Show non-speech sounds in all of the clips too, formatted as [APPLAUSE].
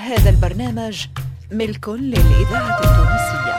هذا البرنامج ملك للإذاعة التونسية.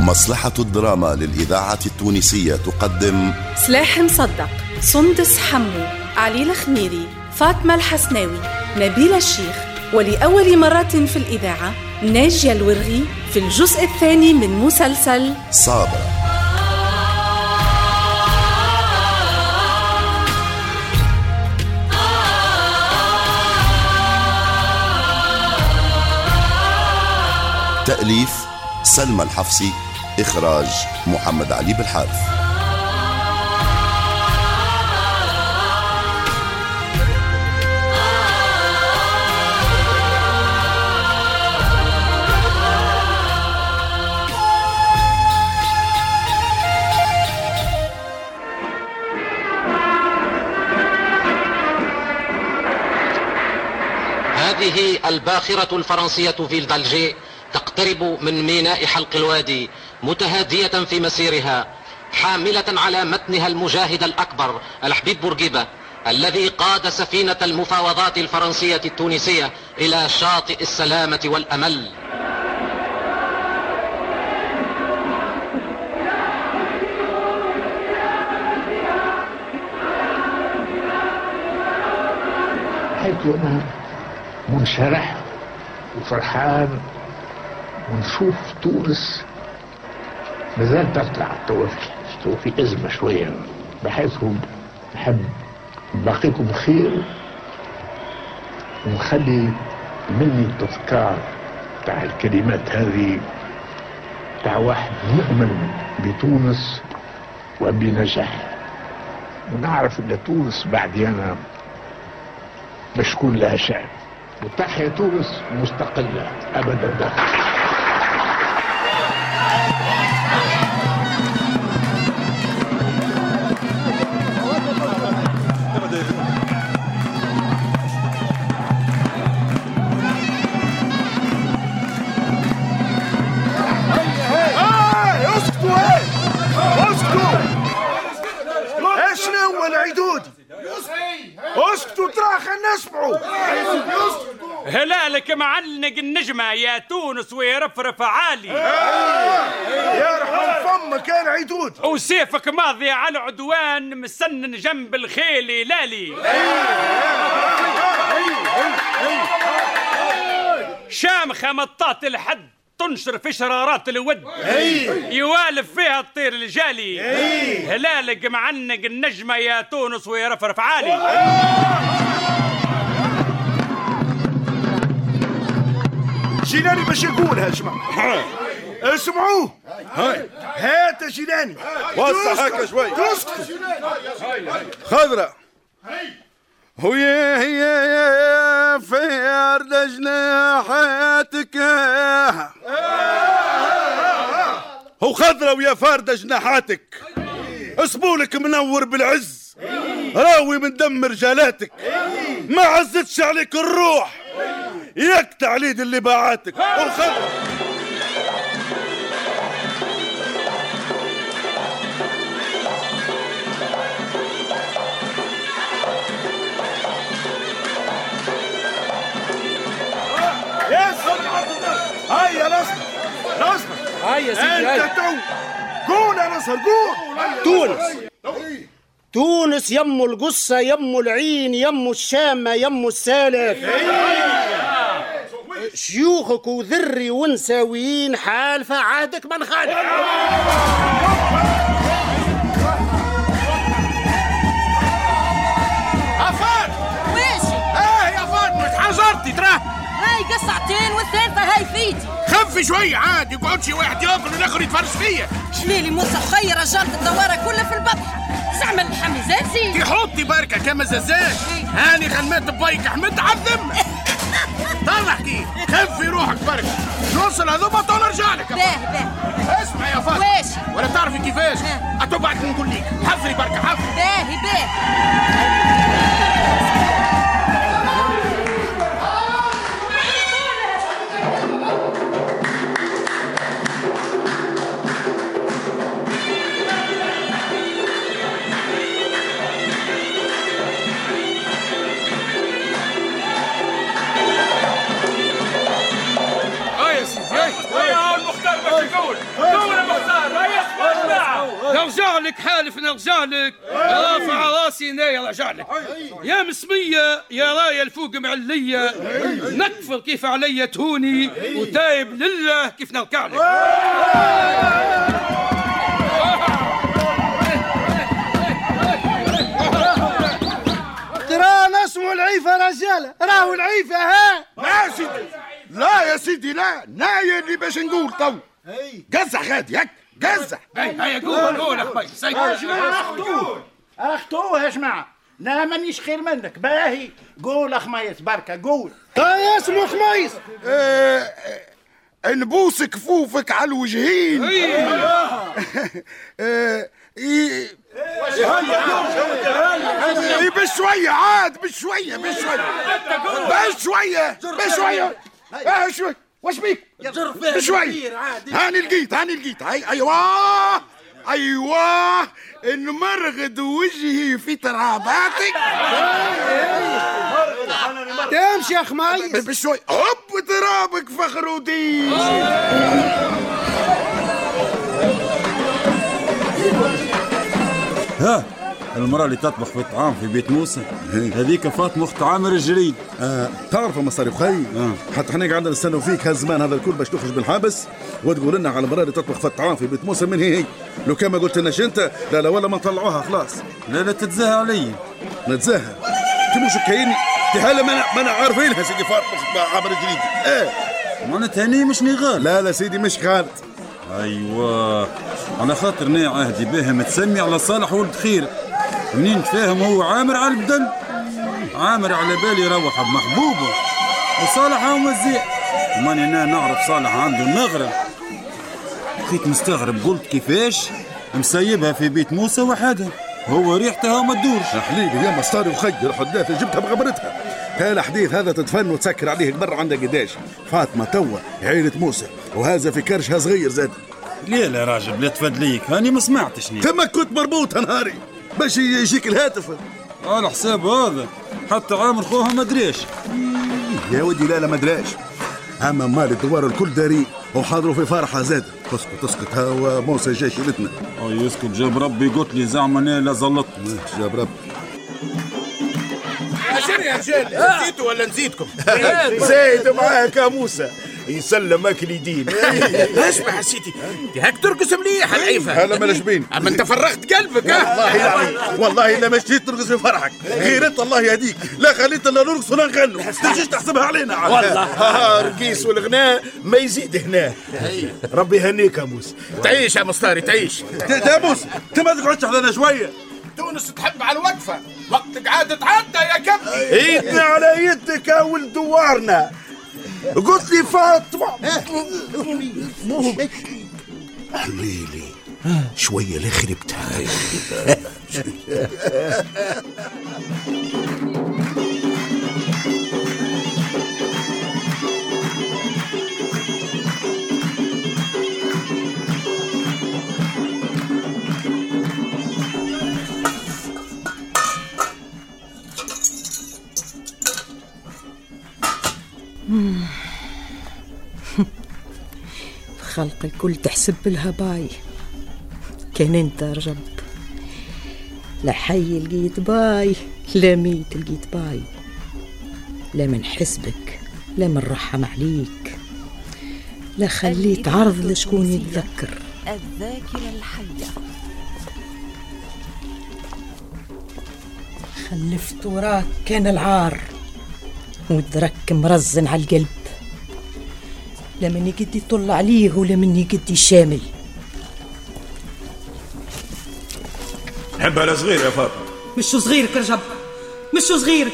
مصلحة الدراما للإذاعة التونسية تقدم سلاح مصدق سندس حمو علي الخميري فاطمة الحسناوي نبيل الشيخ. ولأول مرة في الإذاعة ناجية الورغي في الجزء الثاني من مسلسل صابرة. تأليف سلمى الحفصي إخراج محمد علي بالحارث الباخرة الفرنسية في الدلجي تقترب من ميناء حلق الوادي متهادية في مسيرها حاملة على متنها المجاهد الأكبر الحبيب بورقيبة الذي قاد سفينة المفاوضات الفرنسية التونسية إلى شاطئ السلامة والأمل. حيث أنا منشرح وفرحان ونشوف تونس مازال تطلع توا في- أزمة شوية. بحيث نحب نبقيكم بخير ونخلي مني التذكار تاع الكلمات هذه تاع واحد مؤمن بتونس وبنجاح. ونعرف إن تونس بعدي أنا باش تكون لها شعب وتحيا تونس مستقلة أبدا. ويرفرف عالي يرحم فمك يا العيدودي وسيفك ماضي على العدوان مسنن جنب الخيل لالي. شامخة مطاط الحد تنشر في شرارات الود. يوالف فيها الطير الجالي. هلالك معنق النجمة يا تونس ويرفرف عالي. جيلاني باش يقولها يا جماعة. اسمعوه هاي. هات يا جيلاني. وسع هكا شوي. تسكتوا خضرة. ويا هي يا فرد جناحاتك هو خضرة ويا فرد جناحاتك اسبولك منور بالعز. راوي من دم رجالاتك. ما عزتش عليك الروح. ياك تعليد اللي باعاتك وخضرة يس هاي يا نصر. نصر. هاي يا سيدي أنت تو. قول يا نصر قول. تونس. تونس يمو القصة يمو العين يمو الشامة يمو السالف. شيوخك وذري ونساويين حالفة عهدك من خالف. عفان ماشي. آه يا فاطمة اتحجرتي تراه هاي قصعتين والثالثة هاي فيتي. خفي شوية عاد يقعد شي واحد ياكل والاخر يتفرج فيا. شليلي موسى خير رجالة الدوارة كلها في البطحة زعما الحمي زازي تحطي بركة كما زازات هاني خدمات بايك أحمد عالذمة طلع كيف خفي روحك بركة نوصل هذوما طول رجالك باه باه اسمع يا فاطمة. واشي ولا بتعرفي كيفاش ها. اتوبعك نقول لك حفري بركة حفري باهي باه نرجع لك حالف نرجع لك رافع راسي نايا رجع لك يا مسمية يا راية الفوق معلية. نكفر كيف عليا تهوني وتايب لله كيف نركع لك ترى اسمه العيفة رجالة راهو العيفة ها؟ لا يا سيدي. لا يا سيدي لا. نايا اللي باش نقول تو قزح غادي هك قزح هاي هاي قول قول أخوي. يا جماعة أخطوه. أخطوه يا جماعة. لا مانيش خير منك. باهي. قول اخميس بركة قول. هاي اسمه خميس آه، آه، نبوس كفوفك على الوجهين. آه، بشوية عاد بشوية بشوية. بشوية بشوية. شوي. واش بيك؟ بشوي. هاني لقيت هاني لقيت. هاي أيوه. أيوه. نمرغد وجهي في تراباتك. تمشي يا خميس بشوي. هوب ترابك فخرودين ها. المرأة اللي تطبخ في الطعام في بيت موسى هذيك فاطمة أخت عامر الجريد آه تعرف مصاري خي؟ آه. حتى إحنا قاعدين نستنوا فيك هالزمان هذا الكل باش تخرج بالحبس وتقول لنا على المرأة اللي تطبخ في الطعام في بيت موسى من هي هي. لو كان ما قلت لناش أنت لا لا ولا ما نطلعوها خلاص. لا لا تتزاهى علي. نتزاهى أنت مش كايني هلا ما أنا- ما أنا عارفينها سيدي فاطمة عامر الجريد آه معناتها هني مش نغال لا لا سيدي مش خالد أيوه. على خاطر ني عهدي بها متسمي على صالح ولد خير. منين تفاهم هو؟ عامر على البدن؟ عامر على بالي يروح بمحبوبه وصالح هو مزيع. ماني أنا نعرف صالح عنده المغرب. بقيت مستغرب قلت كيفاش؟ مسيبها في بيت موسى وحدها. هو ريحتها وما تدورش. حبيبي يا مصاري وخير حداثة جبتها بغبرتها الحديث هذا تتفن وتسكر عليه برا عندك قداش فاطمة توا عيلة موسى وهذا في كرشها صغير زاد. ليه لا راجل؟ لا تفدليك هاني ما سمعتش تما كنت مربوط نهاري. باش يجيك الهاتف. على حساب هذا. حتى عامر خوها ما دريش. يا ودي لا لا ما دراش أما مال الدوار الكل داري وحاضروا في فرحة زاد. اسكت اسكت هوا موسى جاي شيلتنا. أو يسكت جاب ربي قلت لي زعما أنا لا زلطت. جاب ربي. شنو يا رجال نسيتوا ولا [LAUGHS] نسيتكم زايد معاك يا موسى. يسلمك اليدين [LAUGHS] اسمع يا سيدي. دي هاك ترقص مليح العيفة. هلا ما نجبين أما أنت فرغت قلبك والله يعني والله إلا مشيت ترقص في فرحك. غير انت الله يهديك. لا خليت إلا نرقص ولا نغنوا تجيش تحسبها علينا. والله. ها رقيس والغناء ما يزيد هنا. ربي يهنيك يا موسى. تعيش يا مصطاري تعيش. يا موسى انت ما تقعدش حدانا شوية. تونس تحب على الوقفة. وقتك عاد تعدى يا كبدي. ايدنا على يدك يا ولد دوارنا. قلت لي فاطمه حليلي شوية لا [LAUGHS] خربتها خلق الكل تحسب لها باي كان انت رجب. لا حي لقيت باي لا ميت لقيت باي. لا من حسبك لا من رحم عليك. لا خليت عرض لشكون يتذكر. الذاكرة الحية. خلفت وراك كان العار. ودرك مرزن على القلب. لا من يقد يطل عليه ولا من يقد يشامل حبها على صغير يا فاطمة. مش صغيرك رجب مش صغيرك.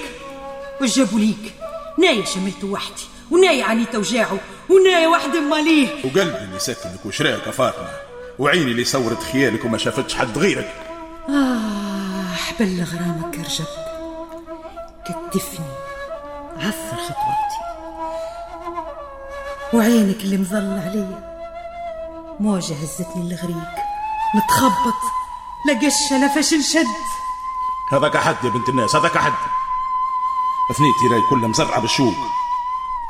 وش جابوا ليك؟ نايا شملته وحدي ونايا عنيت وجاعه ونايا واحد ماليه. وقلبي اللي سكنك وشراك يا فاطمة؟ وعيني اللي صورت خيالك وما شافتش حد غيرك. آه بلغ غرامك يا رجب. كتفني عثر خطواتي وعينك اللي مظل عليا. موجة هزتني الغريق متخبط. لا قشة لا فشل شد هذاك حد يا بنت الناس هذاك حد. ثنيتي راي كلها مزرعة بالشوق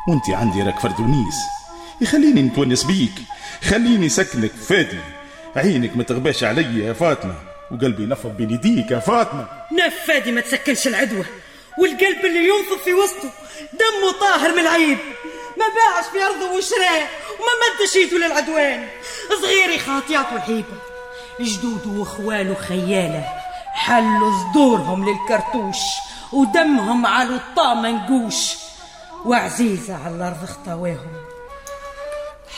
وأنت عندي راك فرد ونيس. يخليني نتونس بيك. خليني سكنك فادي عينك ما تغباش علي يا فاطمة. وقلبي نفض بين يديك يا فاطمة. نفادي ما تسكنش العدوة والقلب اللي ينفض في وسطه دمه طاهر من العيب. ما باعش في أرضه وشراه وما مدش يده للعدوان. صغيري خاطيات وحيبة جدوده واخواله خيالة حلوا صدورهم للكرتوش ودمهم على الطا منقوش وعزيزة على الأرض اختواهم.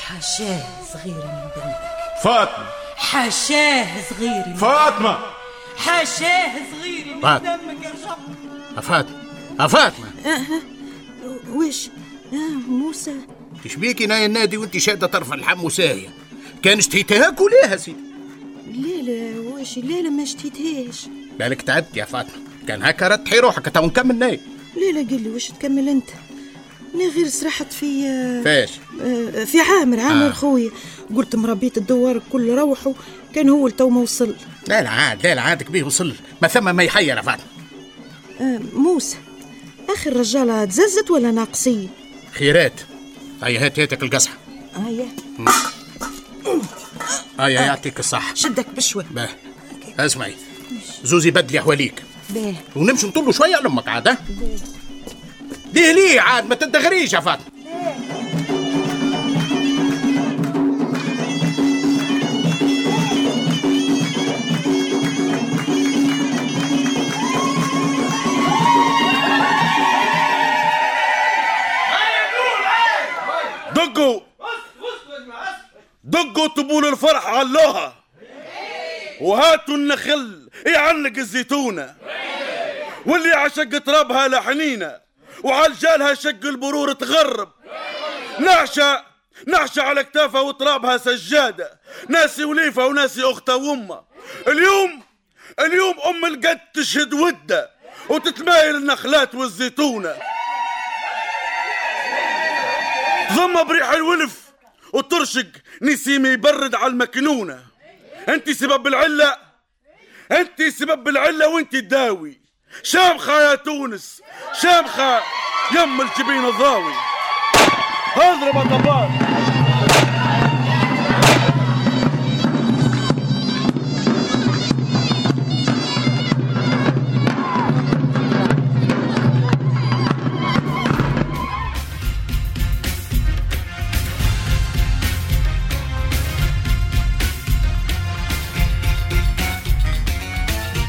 حاشاه صغيري من دمك فاطمة. حاشاه صغيري من فاطمة. حاشاه صغيري من فاطمة. دمك يا رب أفاطمة أفاطمة وش؟ آه موسى. تشبيكي ناي النادي وانت شادة طرف اللحم وساهية كان اشتهيتها كلها سيدي؟ ليلة وش ليلة ما اشتيتهاش؟ بالك تعبت يا فاطمة. كان هكا رتحي روحك تو نكمل ناي. ليلة قل لي وش تكمل انت؟ أنا غير سرحت في فاش؟ آه، في عامر عامر آه. خويا. قلت مربيت الدوار كل روحوا كان هو التو ما وصل. لا لا عاد لا لا عادك بيه وصل. ما ثم ما يحير يا فاطمة. آه، موسى آخر رجالة تززت ولا ناقصين؟ خيرات. هيا هات هاتك القصحة. هيا. هيا يعطيك الصحة. شدك بشوي. باه. اسمعي. زوزي بدلي حواليك باه. ونمشي نطلوا شوية على أمك عاد ها؟ ليه ليه عاد ما تدغريش يا فاطمة. الفرح علوها. وهاتوا النخل يعلق الزيتونة. واللي عشق ترابها لحنينة. وعالجالها شق البرور تغرب. نعشة نعشة على كتافها وترابها سجادة. ناسي وليفة وناسي أختها وأمها. اليوم اليوم أم القد تشهد ودة. وتتمايل النخلات والزيتونة. ضم بريح الولف. وترشق نسيم يبرد على المكنونة. أنت سبب العلة. أنت سبب العلة وأنت تداوي. شامخة يا تونس. شامخة يم الجبين الضاوي. اضرب الضباب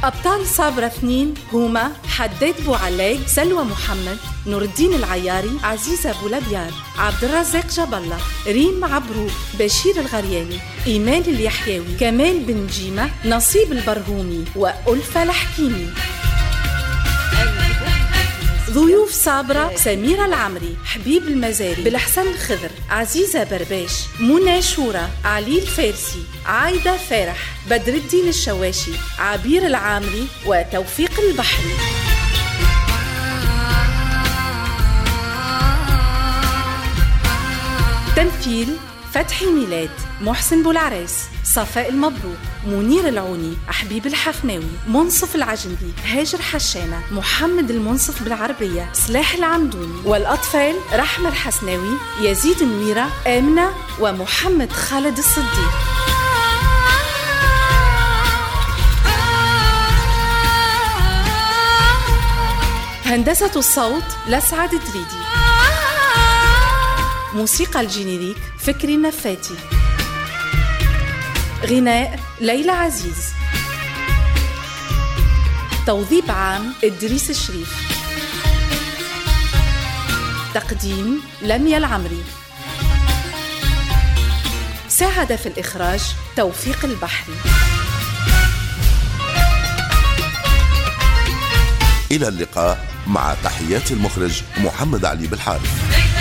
أبطال صابرة اثنين هما حداد بوعلاق سلوى محمد نور الدين العياري عزيزة أبو لبيار عبد الرزاق جاب الله ريم عبرو بشير الغرياني إيمان اليحيوي كمال بن جيمة نصيب البرهومي وألفة الحكيمي ضيوف صابرة سميرة العمري حبيب المزاري بالحسن الخضر عزيزة برباش منى شورى علي الفارسي عايدة فرح بدر الدين الشواشي عبير العامري وتوفيق البحري. تمثيل فتحي ميلاد محسن بولعريس. صفاء المبروك منير العوني حبيب الحفناوي منصف العجندي هاجر حشانة محمد المنصف بالعربية سلاح العمدوني والأطفال رحمة الحسناوي يزيد الميرة آمنة ومحمد خالد الصديق. هندسة الصوت لسعد دريدي موسيقى الجينيريك فكري النفاتي غناء ليلى عزيز. توظيف عام إدريس الشريف. تقديم لميا العمري. ساعد في الإخراج توفيق البحري. إلى اللقاء مع تحيات المخرج محمد علي بالحارث.